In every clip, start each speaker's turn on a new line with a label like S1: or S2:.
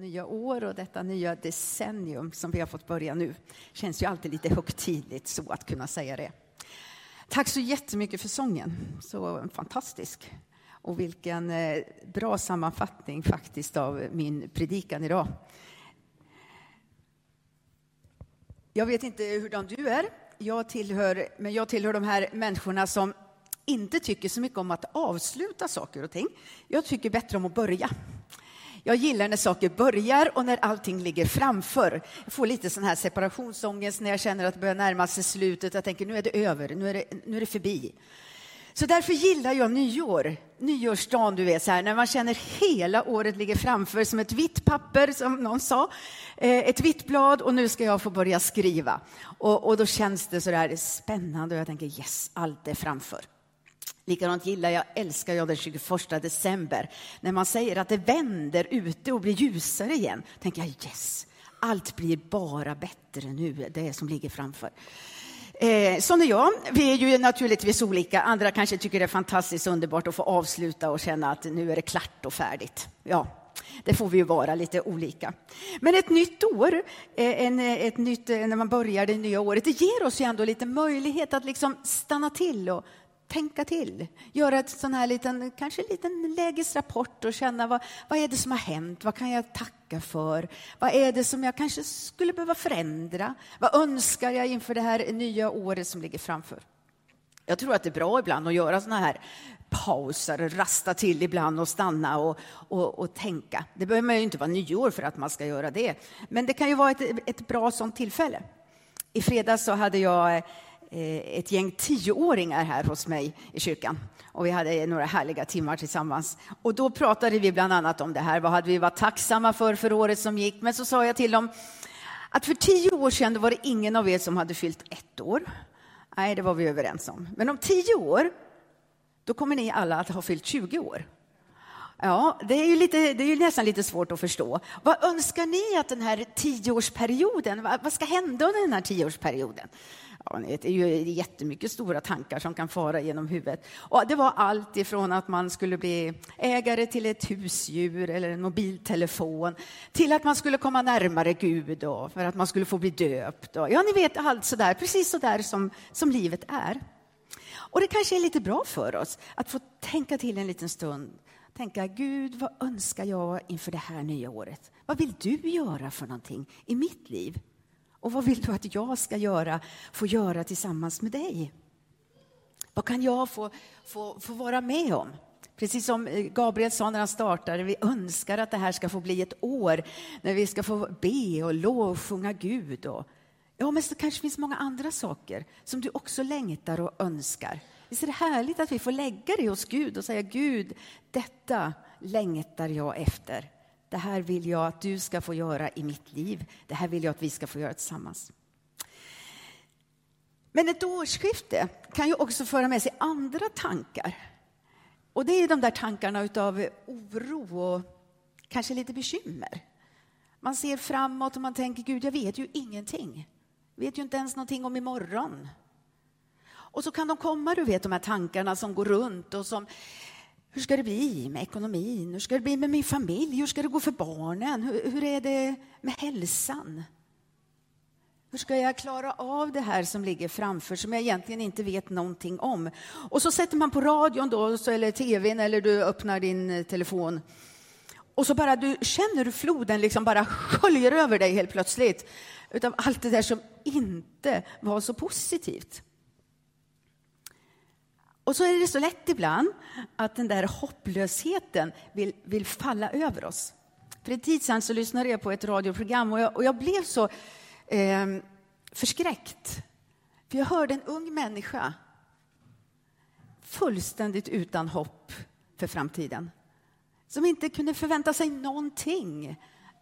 S1: nya år och detta nya decennium som vi har fått börja nu. Känns ju alltid lite högtidligt så att kunna säga det. Tack så jättemycket för sången, så fantastisk. Och vilken eh, bra sammanfattning faktiskt av min predikan idag. Jag vet inte hurdan du är, jag tillhör, men jag tillhör de här människorna som inte tycker så mycket om att avsluta saker och ting. Jag tycker bättre om att börja. Jag gillar när saker börjar och när allting ligger framför. Jag får lite sån här separationsångest när jag känner att det börjar närma sig slutet. Jag tänker nu är det över, nu är det, nu är det förbi. Så därför gillar jag nyår, nyårsdagen, du vet, så här, när man känner hela året ligger framför som ett vitt papper, som någon sa, eh, ett vitt blad och nu ska jag få börja skriva. Och, och då känns det så där spännande och jag tänker yes, allt är framför. Likadant gillar jag, älskar jag den 21 december när man säger att det vänder ute och blir ljusare igen. tänker jag yes, allt blir bara bättre nu, det som ligger framför. Eh, sån är jag. Vi är ju naturligtvis olika. Andra kanske tycker det är fantastiskt underbart att få avsluta och känna att nu är det klart och färdigt. Ja, det får vi ju vara lite olika. Men ett nytt år, eh, en, eh, ett nytt, eh, när man börjar det nya året, det ger oss ju ändå lite möjlighet att liksom stanna till och tänka till. Göra ett sån här liten, kanske en liten lägesrapport och känna vad, vad är det som har hänt? Vad kan jag tacka för? Vad är det som jag kanske skulle behöva förändra? Vad önskar jag inför det här nya året som ligger framför? Jag tror att det är bra ibland att göra såna här pauser, rasta till ibland och stanna och, och, och tänka. Det behöver man ju inte vara nyår för att man ska göra det, men det kan ju vara ett, ett bra sånt tillfälle. I fredags så hade jag Eh, ett gäng tioåringar här hos mig i kyrkan. Och vi hade några härliga timmar tillsammans. Och då pratade vi bland annat om det här. Vad hade vi varit tacksamma för för året som gick? Men så sa jag till dem att för tio år sedan var det ingen av er som hade fyllt ett år. Nej, det var vi överens om. Men om tio år, då kommer ni alla att ha fyllt 20 år. Ja, det är ju, lite, det är ju nästan lite svårt att förstå. Vad önskar ni att den här tioårsperioden, vad ska hända under den här tioårsperioden? Ja, det är ju jättemycket stora tankar som kan fara genom huvudet. Och det var allt ifrån att man skulle bli ägare till ett husdjur eller en mobiltelefon till att man skulle komma närmare Gud och för att man skulle få bli döpt. Och, ja, ni vet allt sådär, precis sådär som, som livet är. Och det kanske är lite bra för oss att få tänka till en liten stund. Tänka, Gud, vad önskar jag inför det här nya året? Vad vill du göra för någonting i mitt liv? Och vad vill du att jag ska göra, få göra tillsammans med dig? Vad kan jag få, få, få vara med om? Precis som eh, Gabriel sa när han startade, vi önskar att det här ska få bli ett år när vi ska få be och lovsjunga Gud. Och, ja, men så kanske finns många andra saker som du också längtar och önskar. Visst är det härligt att vi får lägga det hos Gud och säga Gud, detta längtar jag efter. Det här vill jag att du ska få göra i mitt liv. Det här vill jag att vi ska få göra tillsammans. Men ett årsskifte kan ju också föra med sig andra tankar. Och det är de där tankarna av oro och kanske lite bekymmer. Man ser framåt och man tänker, Gud, jag vet ju ingenting. Jag vet ju inte ens någonting om imorgon. Och så kan de komma, du vet, de här tankarna som går runt och som hur ska det bli med ekonomin? Hur ska det bli med min familj? Hur ska det gå för barnen? Hur, hur är det med hälsan? Hur ska jag klara av det här som ligger framför som jag egentligen inte vet någonting om? Och så sätter man på radion då, eller tvn eller du öppnar din eh, telefon och så bara du känner hur floden liksom bara sköljer över dig helt plötsligt utav allt det där som inte var så positivt. Och så är det så lätt ibland att den där hopplösheten vill, vill falla över oss. För en tid sedan så lyssnade jag på ett radioprogram och jag, och jag blev så eh, förskräckt. För jag hörde en ung människa fullständigt utan hopp för framtiden. Som inte kunde förvänta sig någonting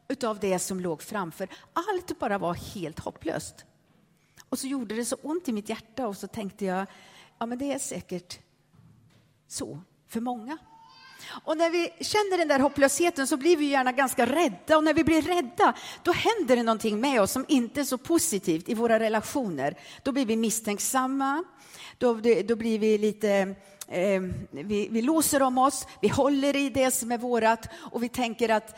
S1: utav det som låg framför. Allt bara var helt hopplöst. Och så gjorde det så ont i mitt hjärta och så tänkte jag, Ja, men det är säkert så för många. Och när vi känner den där hopplösheten så blir vi gärna ganska rädda och när vi blir rädda då händer det någonting med oss som inte är så positivt i våra relationer. Då blir vi misstänksamma, då, då blir vi lite eh, vi, vi låser om oss, vi håller i det som är vårat och vi tänker att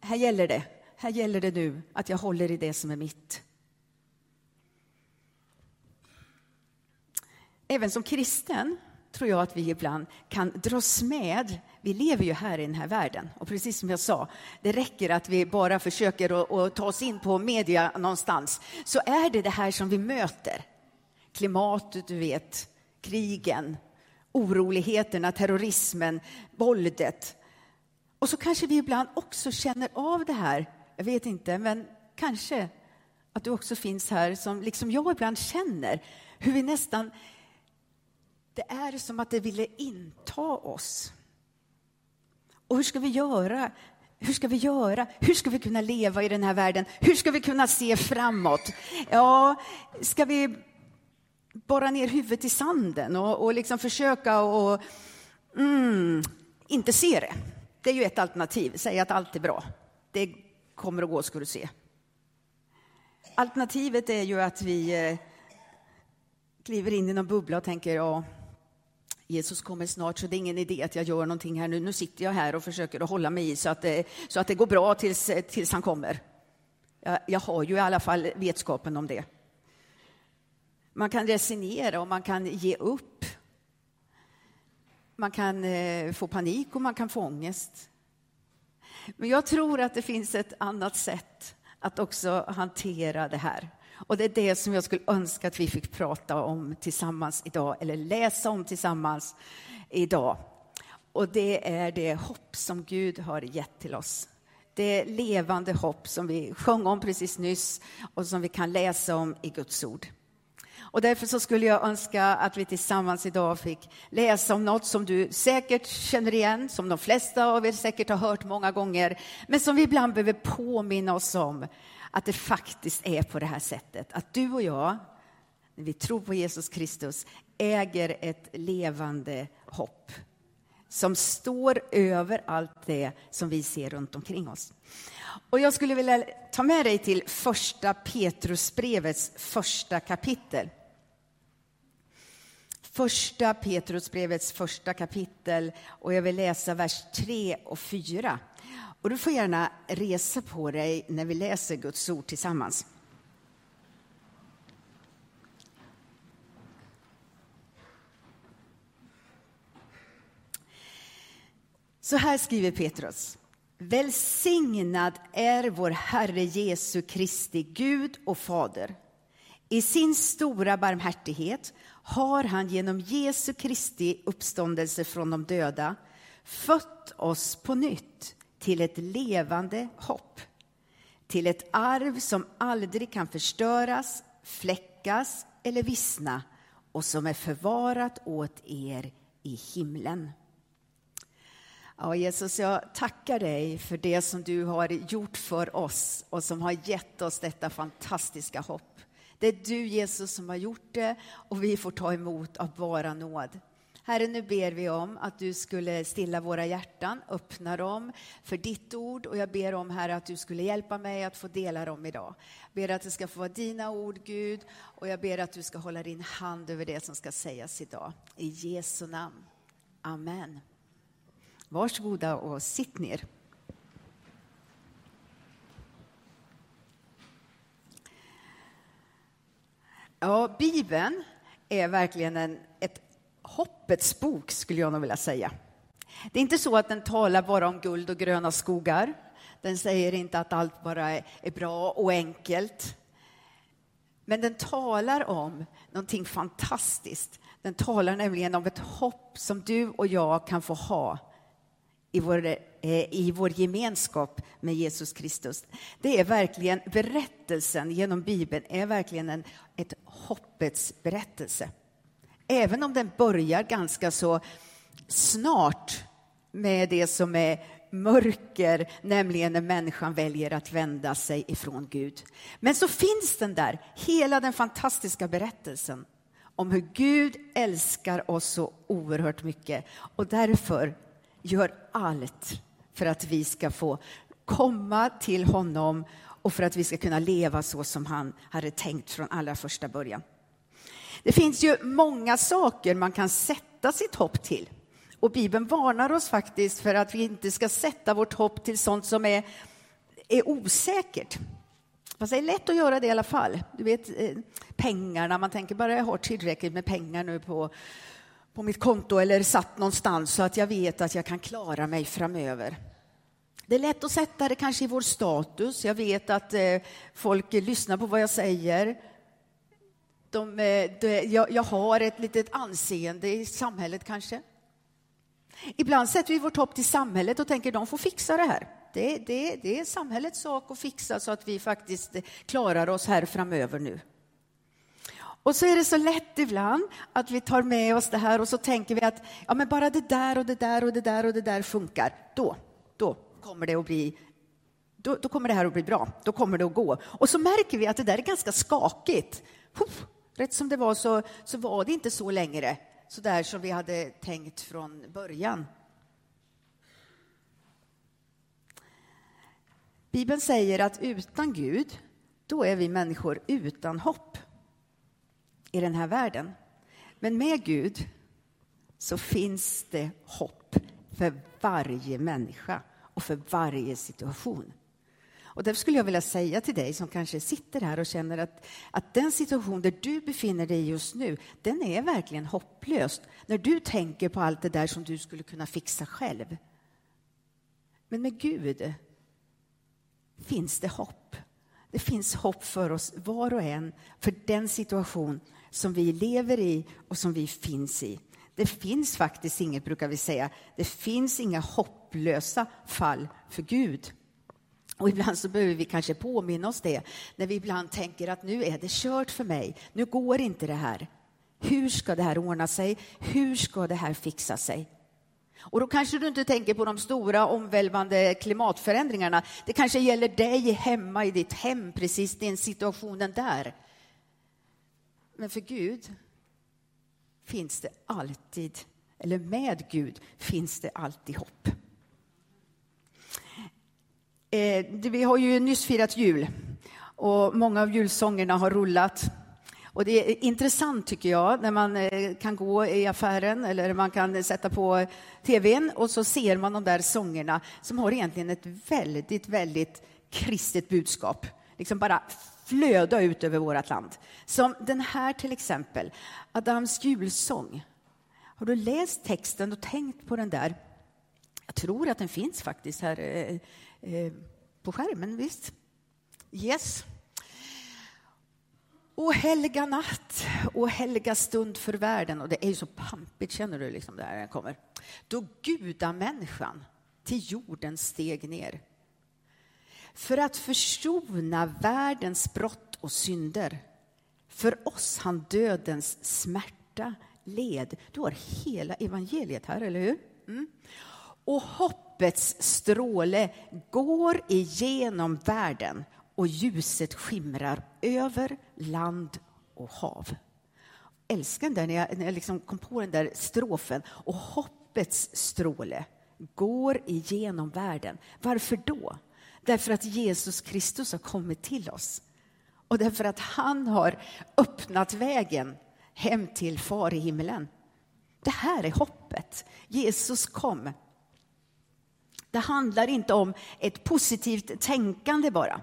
S1: här gäller det. Här gäller det nu att jag håller i det som är mitt. Även som kristen tror jag att vi ibland kan dras med. Vi lever ju här i den här världen och precis som jag sa, det räcker att vi bara försöker att ta oss in på media någonstans så är det det här som vi möter. Klimatet, du vet, krigen, oroligheterna, terrorismen, våldet. Och så kanske vi ibland också känner av det här. Jag vet inte, men kanske att du också finns här som liksom jag ibland känner hur vi nästan det är som att det ville inta oss. Och hur ska vi göra? Hur ska vi göra? Hur ska vi kunna leva i den här världen? Hur ska vi kunna se framåt? Ja, ska vi borra ner huvudet i sanden och, och liksom försöka och mm, inte se det? Det är ju ett alternativ. Säga att allt är bra. Det kommer att gå, ska du se. Alternativet är ju att vi eh, kliver in i någon bubbla och tänker ja, Jesus kommer snart så det är ingen idé att jag gör någonting här nu. Nu sitter jag här och försöker att hålla mig i så att det, så att det går bra tills, eh, tills han kommer. Jag, jag har ju i alla fall vetskapen om det. Man kan resignera och man kan ge upp. Man kan eh, få panik och man kan få ångest. Men jag tror att det finns ett annat sätt att också hantera det här. Och det är det som jag skulle önska att vi fick prata om tillsammans idag, eller läsa om tillsammans idag. Och det är det hopp som Gud har gett till oss. Det levande hopp som vi sjöng om precis nyss och som vi kan läsa om i Guds ord. Och därför så skulle jag önska att vi tillsammans idag fick läsa om något som du säkert känner igen, som de flesta av er säkert har hört många gånger, men som vi ibland behöver påminna oss om att det faktiskt är på det här sättet. Att du och jag, när vi tror på Jesus Kristus, äger ett levande hopp som står över allt det som vi ser runt omkring oss. Och jag skulle vilja ta med dig till första Petrusbrevets första kapitel. Första Petrusbrevets första kapitel och jag vill läsa vers 3 och 4. Och du får gärna resa på dig när vi läser Guds ord tillsammans. Så här skriver Petrus. Välsignad är vår Herre Jesu Kristi Gud och Fader. I sin stora barmhärtighet har han genom Jesu Kristi uppståndelse från de döda fött oss på nytt till ett levande hopp, till ett arv som aldrig kan förstöras, fläckas eller vissna och som är förvarat åt er i himlen. Ja, Jesus, jag tackar dig för det som du har gjort för oss och som har gett oss detta fantastiska hopp. Det är du, Jesus, som har gjort det och vi får ta emot av bara nåd. Herre, nu ber vi om att du skulle stilla våra hjärtan, öppna dem för ditt ord och jag ber om, Herre, att du skulle hjälpa mig att få dela dem idag. Jag ber att det ska få vara dina ord, Gud, och jag ber att du ska hålla din hand över det som ska sägas idag. I Jesu namn. Amen. Varsågoda och sitt ner. Ja, Bibeln är verkligen en, ett hoppets bok, skulle jag nog vilja säga. Det är inte så att den talar bara om guld och gröna skogar. Den säger inte att allt bara är bra och enkelt. Men den talar om någonting fantastiskt. Den talar nämligen om ett hopp som du och jag kan få ha i vår, eh, i vår gemenskap med Jesus Kristus. Det är verkligen berättelsen genom Bibeln är verkligen en ett hoppets berättelse. Även om den börjar ganska så snart med det som är mörker, nämligen när människan väljer att vända sig ifrån Gud. Men så finns den där, hela den fantastiska berättelsen om hur Gud älskar oss så oerhört mycket och därför gör allt för att vi ska få komma till honom och för att vi ska kunna leva så som han hade tänkt från allra första början. Det finns ju många saker man kan sätta sitt hopp till. Och Bibeln varnar oss faktiskt för att vi inte ska sätta vårt hopp till sånt som är är osäkert. Fast det är lätt att göra det i alla fall. Du vet, eh, pengarna, man tänker bara jag har tillräckligt med pengar nu på, på mitt konto eller satt någonstans så att jag vet att jag kan klara mig framöver. Det är lätt att sätta det kanske i vår status. Jag vet att eh, folk lyssnar på vad jag säger. De, eh, de, jag, jag har ett litet anseende i samhället kanske. Ibland sätter vi vårt hopp till samhället och tänker de får fixa det här. Det, det, det är samhällets sak att fixa så att vi faktiskt klarar oss här framöver nu. Och så är det så lätt ibland att vi tar med oss det här och så tänker vi att ja, men bara det där och det där och det där och det där funkar. Då, då kommer det att bli då, då, kommer det här att bli bra. Då kommer det att gå. Och så märker vi att det där är ganska skakigt. Puff, rätt som det var så, så var det inte så längre, så där som vi hade tänkt från början. Bibeln säger att utan Gud, då är vi människor utan hopp i den här världen. Men med Gud så finns det hopp för varje människa och för varje situation. Och därför skulle jag vilja säga till dig som kanske sitter här och känner att, att den situation där du befinner dig just nu, den är verkligen hopplös. När du tänker på allt det där som du skulle kunna fixa själv. Men med Gud finns det hopp. Det finns hopp för oss var och en, för den situation som vi lever i och som vi finns i. Det finns faktiskt inget, brukar vi säga, det finns inga hopplösa fall för Gud. Och ibland så behöver vi kanske påminna oss det, när vi ibland tänker att nu är det kört för mig, nu går inte det här. Hur ska det här ordna sig? Hur ska det här fixa sig? Och då kanske du inte tänker på de stora omvälvande klimatförändringarna. Det kanske gäller dig hemma i ditt hem, precis den situationen där. Men för Gud finns det alltid, eller med Gud finns det alltid hopp. Eh, vi har ju nyss firat jul och många av julsångerna har rullat. Och det är intressant tycker jag när man eh, kan gå i affären eller man kan sätta på tvn och så ser man de där sångerna som har egentligen ett väldigt, väldigt kristet budskap. Liksom bara flöda ut över vårt land. Som den här till exempel, Adams julsång. Har du läst texten och tänkt på den där? Jag tror att den finns faktiskt här eh, eh, på skärmen, visst? Yes. O helga natt, o helga stund för världen. Och det är ju så pampigt, känner du liksom där den kommer. Då gudamänniskan till jorden steg ner för att försona världens brott och synder. För oss han dödens smärta led. Du har hela evangeliet här, eller hur? Mm. Och hoppets stråle går igenom världen och ljuset skimrar över land och hav. Jag älskar den när jag, när jag liksom kom på den där strofen. Och hoppets stråle går igenom världen. Varför då? Därför att Jesus Kristus har kommit till oss. Och därför att han har öppnat vägen hem till Far i himlen. Det här är hoppet. Jesus kom. Det handlar inte om ett positivt tänkande bara.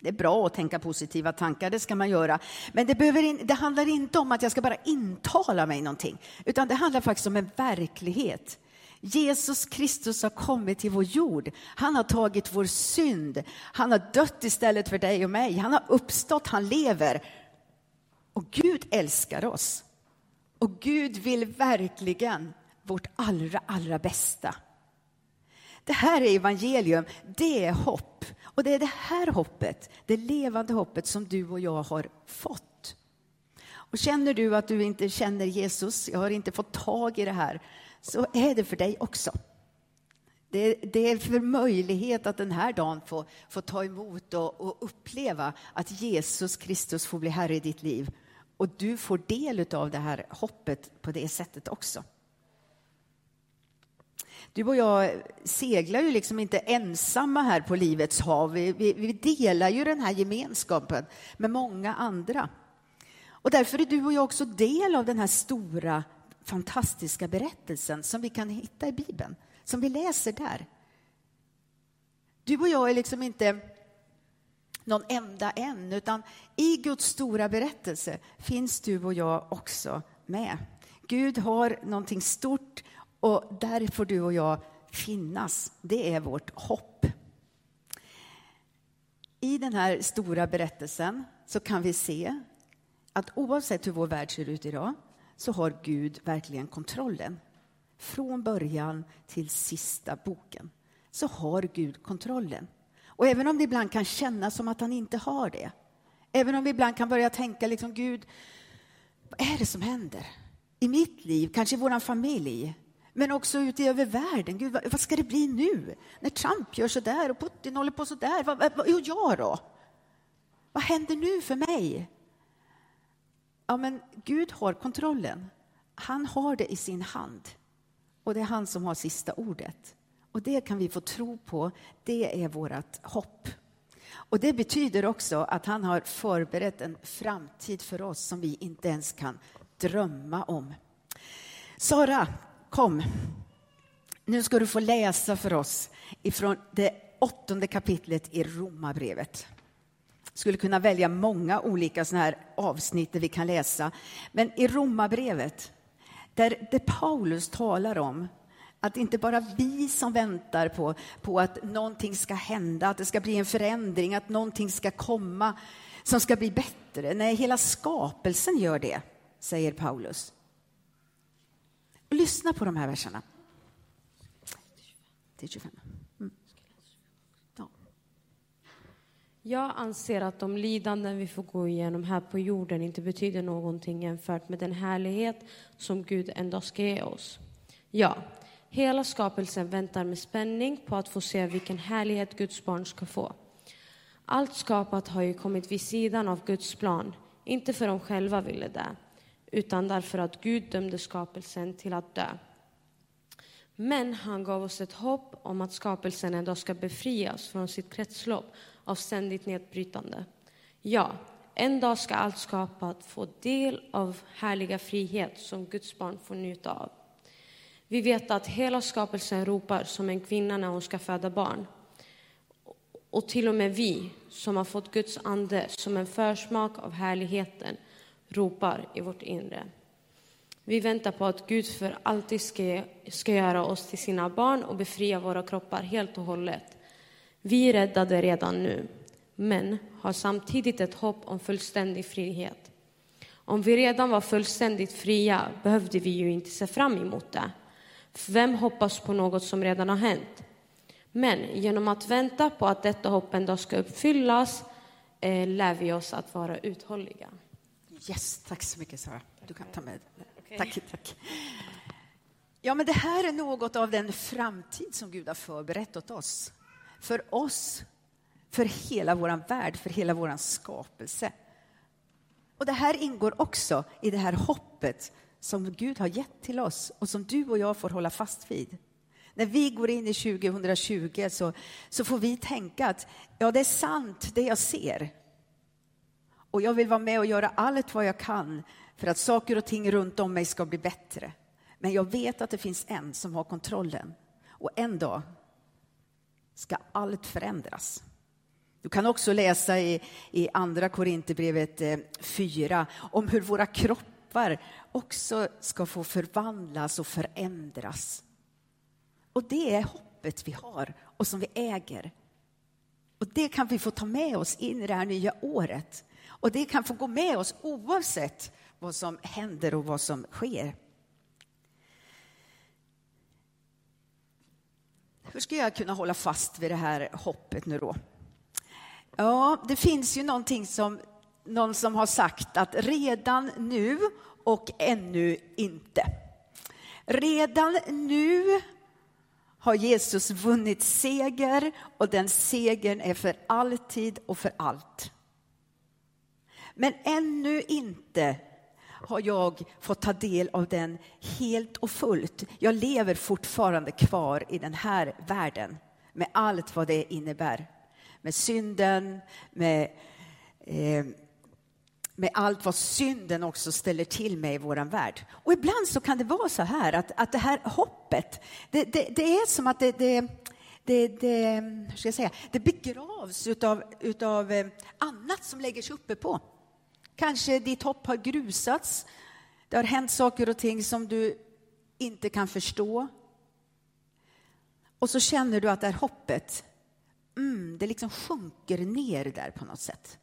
S1: Det är bra att tänka positiva tankar, det ska man göra. Men det, behöver, det handlar inte om att jag ska bara intala mig någonting, utan det handlar faktiskt om en verklighet. Jesus Kristus har kommit till vår jord. Han har tagit vår synd. Han har dött istället för dig och mig. Han har uppstått, han lever. Och Gud älskar oss. Och Gud vill verkligen vårt allra, allra bästa. Det här är evangelium, det är hopp. Och det är det här hoppet, det levande hoppet som du och jag har fått. Och känner du att du inte känner Jesus, jag har inte fått tag i det här, så är det för dig också. Det, det är för möjlighet att den här dagen få, få ta emot och, och uppleva att Jesus Kristus får bli Herre i ditt liv. Och du får del av det här hoppet på det sättet också. Du och jag seglar ju liksom inte ensamma här på livets hav. Vi, vi, vi, delar ju den här gemenskapen med många andra. Och därför är du och jag också del av den här stora fantastiska berättelsen som vi kan hitta i Bibeln, som vi läser där. Du och jag är liksom inte någon enda en, utan i Guds stora berättelse finns du och jag också med. Gud har någonting stort och där får du och jag finnas. Det är vårt hopp. I den här stora berättelsen så kan vi se att oavsett hur vår värld ser ut idag så har Gud verkligen kontrollen. Från början till sista boken så har Gud kontrollen. Och även om det ibland kan kännas som att han inte har det, även om vi ibland kan börja tänka liksom Gud, vad är det som händer? I mitt liv, kanske i vår familj, men också ute över världen. Gud, vad, vad, ska det bli nu? När Trump gör så där och Putin håller på så där, vad, vad, och jag då? Vad händer nu för mig? Ja, men Gud har kontrollen. Han har det i sin hand. Och det är han som har sista ordet. Och det kan vi få tro på. Det är vårt hopp. Och det betyder också att han har förberett en framtid för oss som vi inte ens kan drömma om. Sara, kom. Nu ska du få läsa för oss ifrån det åttonde kapitlet i Romarbrevet skulle kunna välja många olika såna här avsnitt där vi kan läsa. Men i Romarbrevet, där det Paulus talar om att inte bara vi som väntar på, på att någonting ska hända, att det ska bli en förändring, att någonting ska komma som ska bli bättre. Nej, hela skapelsen gör det, säger Paulus. Lyssna på de här verserna. Till 25. Mm.
S2: Jag anser att de lidanden vi får gå igenom här på jorden inte betyder någonting jämfört med den härlighet som Gud ändå ska ge oss. Ja, hela skapelsen väntar med spänning på att få se vilken härlighet Guds barn ska få. Allt skapat har ju kommit vid sidan av Guds plan, inte för de själva ville det, utan därför att Gud dömde skapelsen till att dö. Men han gav oss ett hopp om att skapelsen ändå ska befrias från sitt kretslopp av ständigt nedbrytande. Ja, en dag ska allt skapat få del av härliga frihet som Guds barn får njuta av. Vi vet att hela skapelsen ropar som en kvinna när hon ska föda barn. Och till och med vi som har fått Guds ande som en försmak av härligheten ropar i vårt inre. Vi väntar på att Gud för alltid ska, ska göra oss till sina barn och befria våra kroppar helt och hållet vi är räddade redan nu, men har samtidigt ett hopp om fullständig frihet. Om vi redan var fullständigt fria behövde vi ju inte se fram emot det. För vem hoppas på något som redan har hänt? Men genom att vänta på att detta hopp en dag ska uppfyllas eh, lär vi oss att vara uthålliga.
S1: Yes, tack så mycket Sara. Du kan ta med okay. Tack, tack. Ja, men det här är något av den framtid som Gud har förberett åt oss för oss, för hela vår värld, för hela vår skapelse. Och det här ingår också i det här hoppet som Gud har gett till oss och som du och jag får hålla fast vid. När vi går in i 2020 så, så får vi tänka att ja, det är sant det jag ser. Och jag vill vara med och göra allt vad jag kan för att saker och ting runt om mig ska bli bättre. Men jag vet att det finns en som har kontrollen. Och en dag ska allt förändras. Du kan också läsa i, i Andra Korinthierbrevet eh, 4 om hur våra kroppar också ska få förvandlas och förändras. Och det är hoppet vi har och som vi äger. Och det kan vi få ta med oss in i det här nya året. Och det kan få gå med oss oavsett vad som händer och vad som sker. Hur ska jag kunna hålla fast vid det här hoppet nu då? Ja, det finns ju någonting som någon som har sagt att redan nu och ännu inte. Redan nu har Jesus vunnit seger och den segern är för alltid och för allt. Men ännu inte har jag fått ta del av den helt och fullt. Jag lever fortfarande kvar i den här världen med allt vad det innebär. Med synden, med, eh, med allt vad synden också ställer till med i vår värld. Och ibland så kan det vara så här att, att det här hoppet, det, det, det är som att det, det det, det, hur ska jag säga, det begravs utav, utav eh, annat som lägger sig uppe på. Kanske ditt hopp har grusats. Det har hänt saker och ting som du inte kan förstå. Och så känner du att det här hoppet, mm, det liksom sjunker ner där på något sätt.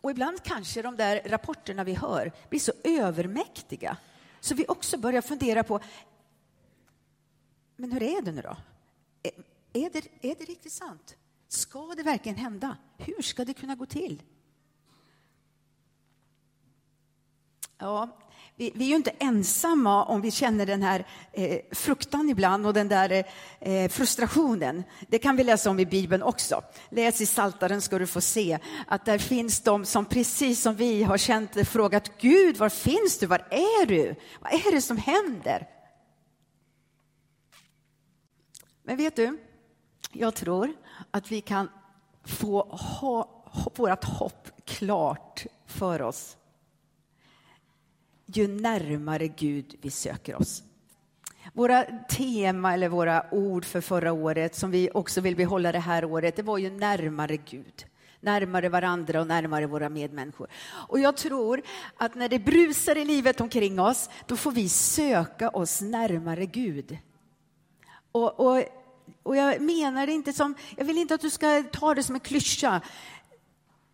S1: Och ibland kanske de där rapporterna vi hör blir så övermäktiga så vi också börjar fundera på, men hur är det nu då? Är det, är det riktigt sant? Ska det verkligen hända? Hur ska det kunna gå till? Ja, vi, vi, är ju inte ensamma om vi känner den här eh, fruktan ibland och den där eh, frustrationen. Det kan vi läsa om i Bibeln också. Läs i Saltaren ska du få se att där finns de som precis som vi har känt och frågat Gud, var finns du? Var är du? Vad är det som händer? Men vet du, jag tror att vi kan få ha, vårt hopp klart för oss ju närmare Gud vi söker oss. Våra tema eller våra ord för förra året som vi också vill behålla det här året, det var ju närmare Gud närmare varandra och närmare våra medmänniskor. Och jag tror att när det brusar i livet omkring oss, då får vi söka oss närmare Gud. Och, och, och jag menar det inte som, jag vill inte att du ska ta det som en klyscha.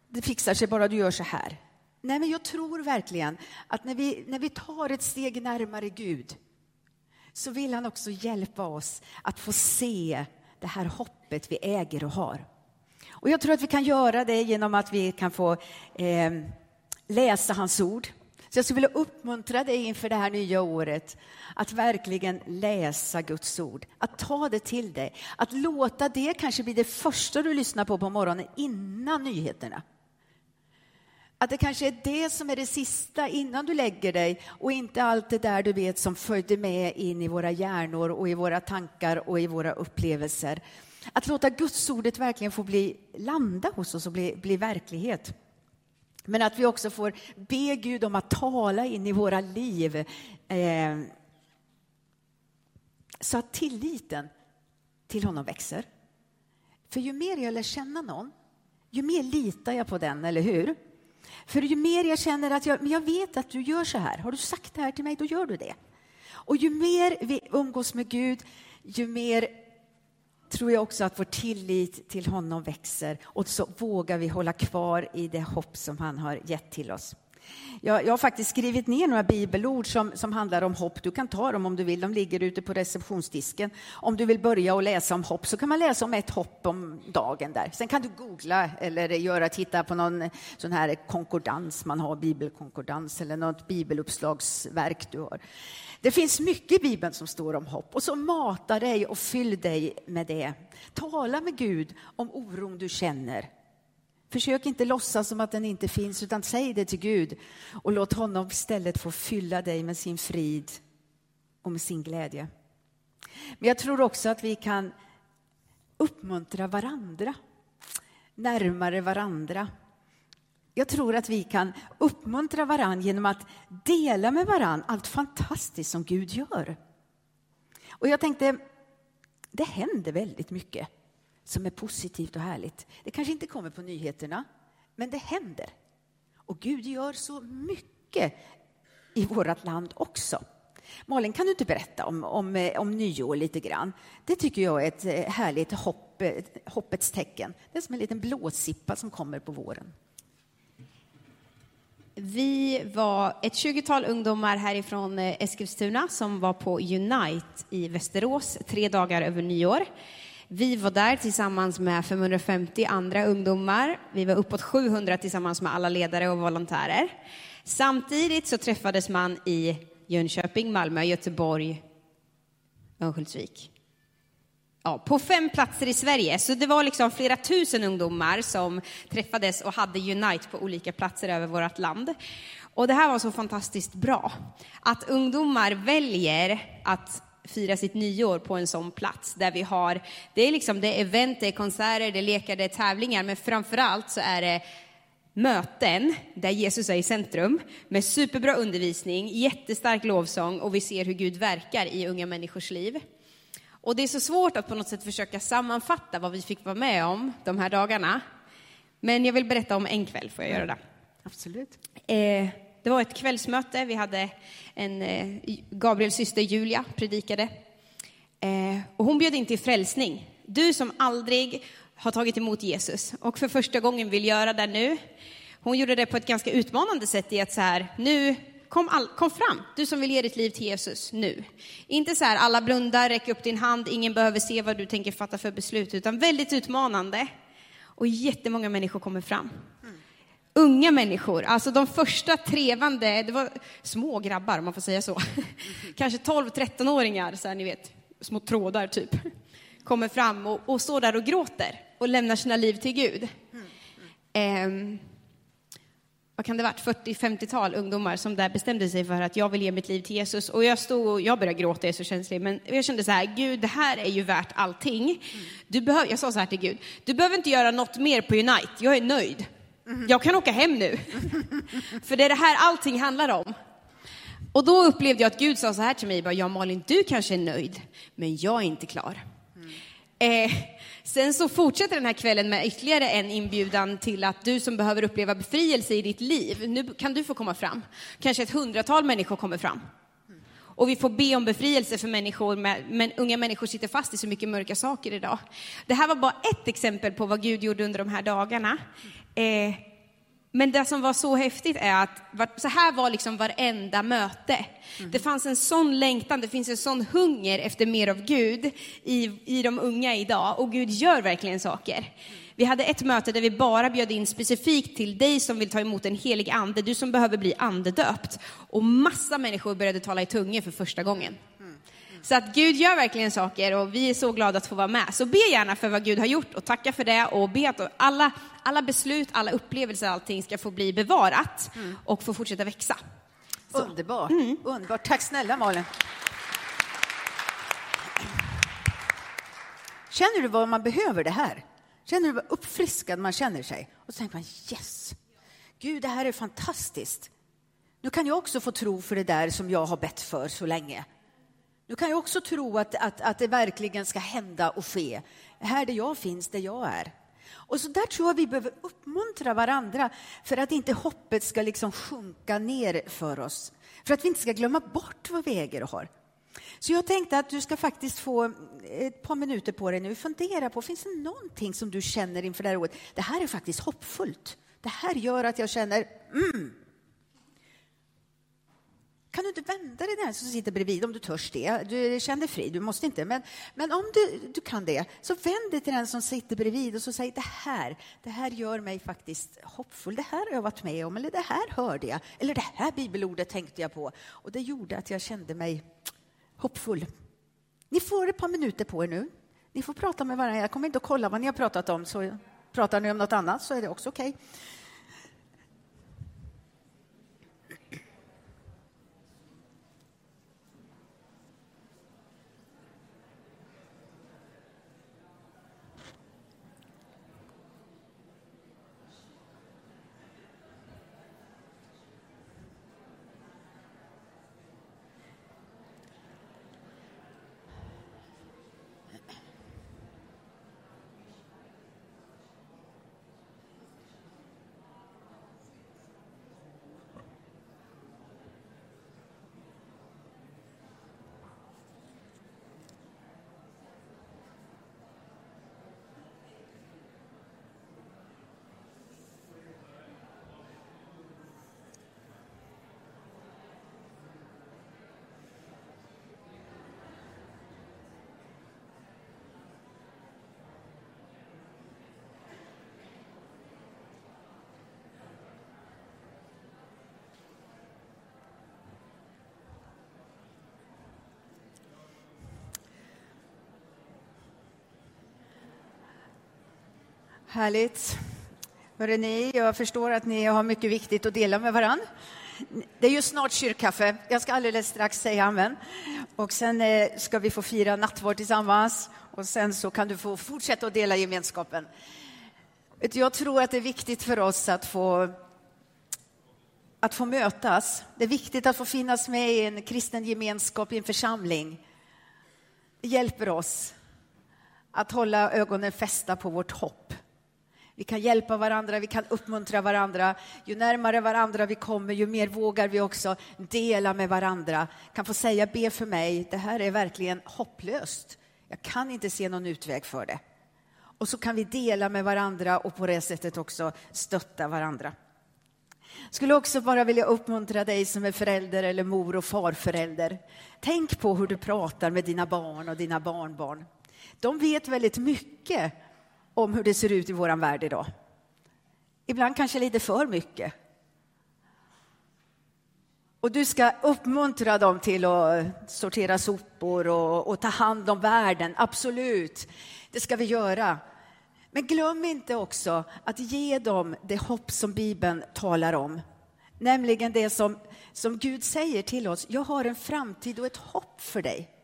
S1: Det fixar sig bara du gör så här. Nej, men jag tror verkligen att när vi, när vi tar ett steg närmare Gud så vill han också hjälpa oss att få se det här hoppet vi äger och har. Och jag tror att vi kan göra det genom att vi kan få eh, läsa hans ord. Så jag skulle vilja uppmuntra dig inför det här nya året att verkligen läsa Guds ord, att ta det till dig, att låta det kanske bli det första du lyssnar på på morgonen innan nyheterna. Att det kanske är det som är det sista innan du lägger dig och inte allt det där du vet som följde med in i våra hjärnor och i våra tankar och i våra upplevelser. Att låta gudsordet verkligen få bli, landa hos oss och bli, bli verklighet. Men att vi också får be Gud om att tala in i våra liv. Eh, så att tilliten till honom växer. För ju mer jag lär känna någon, ju mer litar jag på den, eller hur? För ju mer jag känner att jag, men jag vet att du gör så här, har du sagt det här till mig, då gör du det. Och ju mer vi umgås med Gud, ju mer tror jag också att vår tillit till honom växer och så vågar vi hålla kvar i det hopp som han har gett till oss. Jag, jag, har faktiskt skrivit ner några bibelord som, som handlar om hopp. Du kan ta dem om du vill. De ligger ute på receptionsdisken. Om du vill börja och läsa om hopp så kan man läsa om ett hopp om dagen där. Sen kan du googla eller göra, titta på någon sån här konkordans man har, bibelkonkordans eller något bibeluppslagsverk du har. Det finns mycket i Bibeln som står om hopp och så mata dig och fyll dig med det. Tala med Gud om oron du känner. Försök inte låtsas som att den inte finns, utan säg det till Gud och låt honom istället få fylla dig med sin frid och med sin glädje. Men jag tror också att vi kan uppmuntra varandra, närmare varandra. Jag tror att vi kan uppmuntra varandra genom att dela med varandra allt fantastiskt som Gud gör. Och jag tänkte, det händer väldigt mycket som är positivt och härligt. Det kanske inte kommer på nyheterna, men det händer. Och Gud gör så mycket i vårt land också. Malin, kan du inte berätta om, om, eh, om nyår lite grann? Det tycker jag är ett eh, härligt hopp, eh, hoppets tecken. Det är som en liten blåsippa som kommer på våren.
S3: Vi var ett 20-tal ungdomar härifrån Eskilstuna som var på Unite i Västerås tre dagar över nyår. Vi var där tillsammans med 550 andra ungdomar. Vi var uppåt 700 tillsammans med alla ledare och volontärer. Samtidigt så träffades man i Jönköping, Malmö, Göteborg, Örnsköldsvik. Ja, på fem platser i Sverige. Så det var liksom flera tusen ungdomar som träffades och hade Unite på olika platser över vårt land. Och det här var så fantastiskt bra. Att ungdomar väljer att fira sitt nyår på en sån plats där vi har, det är liksom det är event, det är konserter, det är lekar, det är tävlingar, men framför allt så är det möten där Jesus är i centrum med superbra undervisning, jättestark lovsång och vi ser hur Gud verkar i unga människors liv. Och det är så svårt att på något sätt försöka sammanfatta vad vi fick vara med om de här dagarna. Men jag vill berätta om en kväll, får jag göra det?
S1: Absolut.
S3: Eh, det var ett kvällsmöte, vi hade en, eh, Gabriels syster Julia predikade. Eh, och hon bjöd in till frälsning. Du som aldrig har tagit emot Jesus och för första gången vill göra det nu. Hon gjorde det på ett ganska utmanande sätt i att så här, nu kom, all, kom fram, du som vill ge ditt liv till Jesus nu. Inte så här, alla blundar, räck upp din hand, ingen behöver se vad du tänker fatta för beslut, utan väldigt utmanande. Och jättemånga människor kommer fram. Mm. Unga människor, alltså de första trevande, det var små grabbar om man får säga så. Kanske 12-13-åringar, så här, ni vet, små trådar typ. Kommer fram och, och står där och gråter och lämnar sina liv till Gud. Mm. Eh, vad kan det varit, 40-50-tal ungdomar som där bestämde sig för att jag vill ge mitt liv till Jesus. Och jag stod och jag började gråta, jag är så känslig, men jag kände så här, Gud, det här är ju värt allting. Du behöver, jag sa så här till Gud, du behöver inte göra något mer på Unite, jag är nöjd. Jag kan åka hem nu. för det är det här allting handlar om. Och då upplevde jag att Gud sa så här till mig, bara, ja Malin, du kanske är nöjd, men jag är inte klar. Mm. Eh, Sen så fortsätter den här kvällen med ytterligare en inbjudan till att du som behöver uppleva befrielse i ditt liv, nu kan du få komma fram. Kanske ett hundratal människor kommer fram. Och vi får be om befrielse för människor, med, men unga människor sitter fast i så mycket mörka saker idag. Det här var bara ett exempel på vad Gud gjorde under de här dagarna. Eh, men det som var så häftigt är att så här var liksom varenda möte. Mm. Det fanns en sån längtan, det finns en sån hunger efter mer av Gud i, i de unga idag. Och Gud gör verkligen saker. Vi hade ett möte där vi bara bjöd in specifikt till dig som vill ta emot en helig ande, du som behöver bli andedöpt. Och massa människor började tala i tungor för första gången. Så att Gud gör verkligen saker och vi är så glada att få vara med. Så be gärna för vad Gud har gjort och tacka för det och be att alla, alla beslut, alla upplevelser, allting ska få bli bevarat mm. och få fortsätta växa.
S1: Så. Underbart. Mm. Underbart. Tack snälla Malin. Känner du vad man behöver det här? Känner du vad uppfriskad man känner sig? Och så tänker man yes, Gud det här är fantastiskt. Nu kan jag också få tro för det där som jag har bett för så länge. Nu kan jag också tro att, att, att det verkligen ska hända och ske. Här där jag finns, där jag är. Och så där tror jag vi behöver uppmuntra varandra för att inte hoppet ska liksom sjunka ner för oss. För att vi inte ska glömma bort vad vi äger och har. Så jag tänkte att du ska faktiskt få ett par minuter på dig nu. Fundera på, finns det någonting som du känner inför det här året? Det här är faktiskt hoppfullt. Det här gör att jag känner, mm, kan du inte vända dig den som sitter bredvid om du törs det? Du känner dig fri, du måste inte. Men, men om du, du kan det, så vänd dig till den som sitter bredvid och så säg det här, det här gör mig faktiskt hoppfull. Det här har jag varit med om, eller det här hörde jag, eller det här bibelordet tänkte jag på. Och det gjorde att jag kände mig hoppfull. Ni får ett par minuter på er nu. Ni får prata med varandra. Jag kommer inte att kolla vad ni har pratat om, så pratar ni om något annat så är det också okej. Okay. Härligt. Hörrni, jag förstår att ni har mycket viktigt att dela med varann. Det är ju snart kyrkkaffe. Jag ska alldeles strax säga amen. Och sen eh, ska vi få fira nattvard tillsammans och sen så kan du få fortsätta att dela gemenskapen. Jag tror att det är viktigt för oss att få att få mötas. Det är viktigt att få finnas med i en kristen gemenskap, i en församling. Det hjälper oss att hålla ögonen fästa på vårt hopp. Vi kan hjälpa varandra, vi kan uppmuntra varandra. Ju närmare varandra vi kommer, ju mer vågar vi också dela med varandra. Kan få säga, be för mig, det här är verkligen hopplöst. Jag kan inte se någon utväg för det. Och så kan vi dela med varandra och på det sättet också stötta varandra. Skulle också bara vilja uppmuntra dig som är förälder eller mor och farförälder. Tänk på hur du pratar med dina barn och dina barnbarn. De vet väldigt mycket om hur det ser ut i vår värld idag. Ibland kanske lite för mycket. Och du ska uppmuntra dem till att sortera sopor och, och, ta hand om världen. Absolut, det ska vi göra. Men glöm inte också att ge dem det hopp som Bibeln talar om. Nämligen det som, som Gud säger till oss. Jag har en framtid och ett hopp för dig.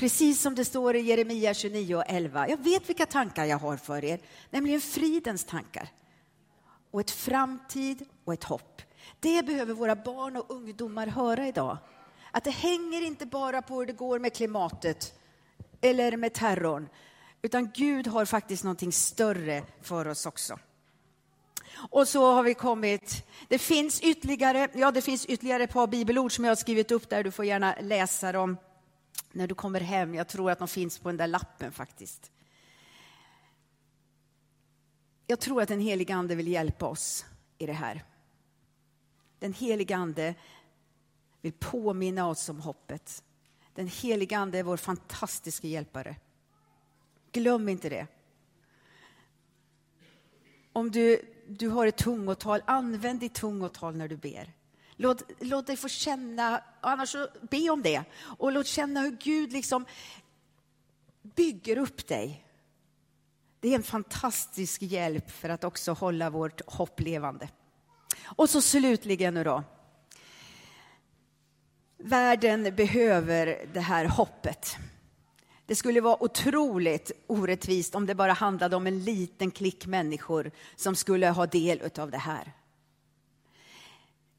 S1: Precis som det står i Jeremia 29 och 11. Jag vet vilka tankar jag har för er, nämligen fridens tankar. Och ett framtid och ett hopp. Det behöver våra barn och ungdomar höra idag. Att det hänger inte bara på hur det går med klimatet eller med terrorn, utan Gud har faktiskt någonting större för oss också. Och så har vi kommit, det finns ytterligare, ja det finns ytterligare ett par bibelord som jag har skrivit upp där, du får gärna läsa dem när du kommer hem. Jag tror att de finns på den där lappen faktiskt. Jag tror att den helige Ande vill hjälpa oss i det här. Den helige Ande vill påminna oss om hoppet. Den helige Ande är vår fantastiska hjälpare. Glöm inte det. Om du, du har ett tungotal, använd ditt tungotal när du ber. Låt, låt dig få känna, annars så be om det. Och låt känna hur Gud liksom bygger upp dig. Det är en fantastisk hjälp för att också hålla vårt hopp levande. Och så slutligen nu då. Världen behöver det här hoppet. Det skulle vara otroligt orättvist om det bara handlade om en liten klick människor som skulle ha del av det här.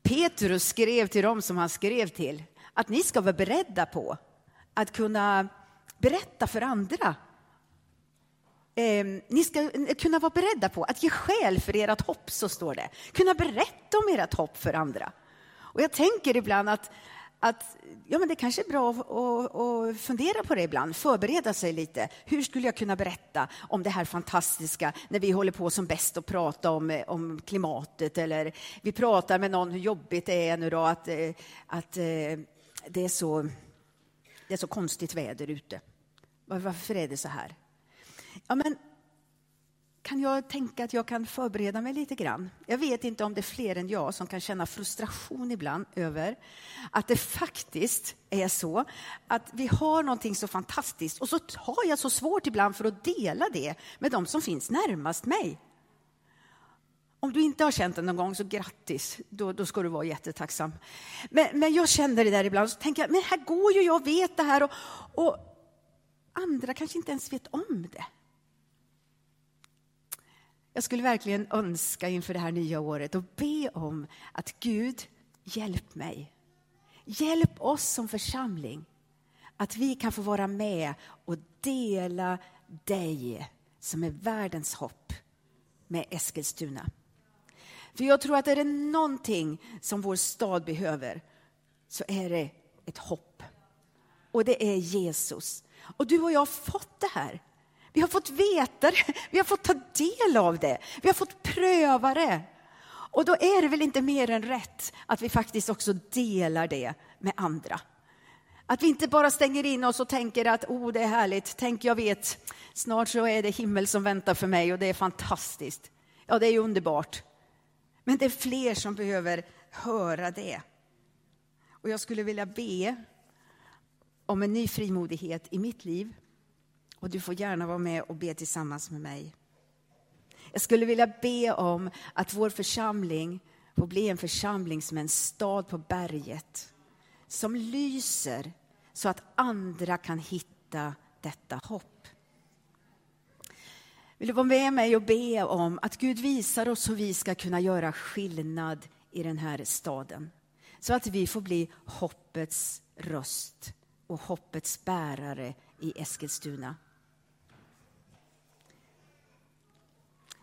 S1: Petrus skrev till dem som han skrev till att ni ska vara beredda på att kunna berätta för andra. Eh, ni ska eh, kunna vara beredda på att ge skäl för ert hopp, så står det. Kunna berätta om ert hopp för andra. Och jag tänker ibland att att ja, men det kanske är bra att, fundera på det ibland, förbereda sig lite. Hur skulle jag kunna berätta om det här fantastiska när vi håller på som bäst att prata om, eh, om klimatet eller vi pratar med någon hur jobbigt det är nu då att, eh, att eh, det, är så, det är så konstigt väder ute. Varför är det så här? Ja, men kan jag tänka att jag kan förbereda mig lite grann. Jag vet inte om det är fler än jag som kan känna frustration ibland över att det faktiskt är så att vi har någonting så fantastiskt och så har jag så svårt ibland för att dela det med de som finns närmast mig. Om du inte har känt det någon gång, så grattis. Då, då ska du vara jättetacksam. Men, men jag känner det där ibland, så tänker jag, men här går ju jag, vet det här och, och andra kanske inte ens vet om det. Jag skulle verkligen önska inför det här nya året och be om att Gud, hjälp mig. Hjälp oss som församling att vi kan få vara med och dela dig som är världens hopp med Eskilstuna. För jag tror att är det någonting som vår stad behöver så är det ett hopp. Och det är Jesus. Och du och jag har fått det här. Vi har fått veta det, vi har fått ta del av det, vi har fått pröva det. Och då är det väl inte mer än rätt att vi faktiskt också delar det med andra. Att vi inte bara stänger in oss och tänker att oh, det är härligt, tänk jag vet, snart så är det himmel som väntar för mig och det är fantastiskt. Ja, det är underbart. Men det är fler som behöver höra det. Och jag skulle vilja be om en ny frimodighet i mitt liv och du får gärna vara med och be tillsammans med mig. Jag skulle vilja be om att vår församling får bli en församling som en stad på berget. Som lyser så att andra kan hitta detta hopp. Vill du vara med mig och be om att Gud visar oss hur vi ska kunna göra skillnad i den här staden. Så att vi får bli hoppets röst och hoppets bärare i Eskilstuna.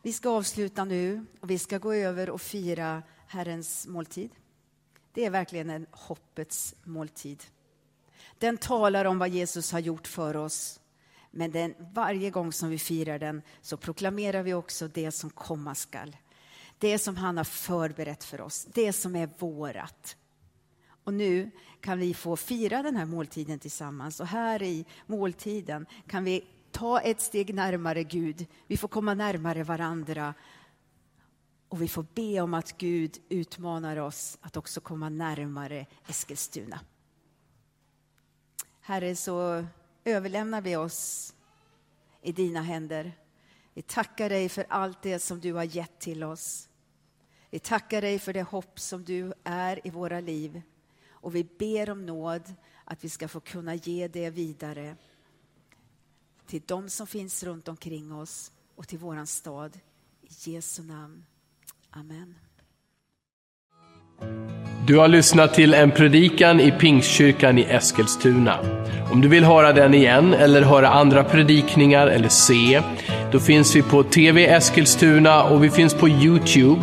S1: Vi ska avsluta nu och vi ska gå över och fira Herrens måltid. Det är verkligen en hoppets måltid. Den talar om vad Jesus har gjort för oss. Men den, varje gång som vi firar den så proklamerar vi också det som komma skall. Det som han har förberett för oss, det som är vårat. Och nu kan vi få fira den här måltiden tillsammans. Och här i måltiden kan vi ta ett steg närmare Gud. Vi får komma närmare varandra. Och vi får be om att Gud utmanar oss att också komma närmare Eskilstuna. Herre, så överlämnar vi oss i dina händer. Vi tackar dig för allt det som du har gett till oss. Vi tackar dig för det hopp som du är i våra liv. Och vi ber om nåd att vi ska få kunna ge det vidare till de som finns runt omkring oss och till våran stad. I Jesu namn. Amen.
S4: Du har lyssnat till en predikan i Pingstkyrkan i Eskilstuna. Om du vill höra den igen eller höra andra predikningar eller se, då finns vi på TV Eskilstuna och vi finns på Youtube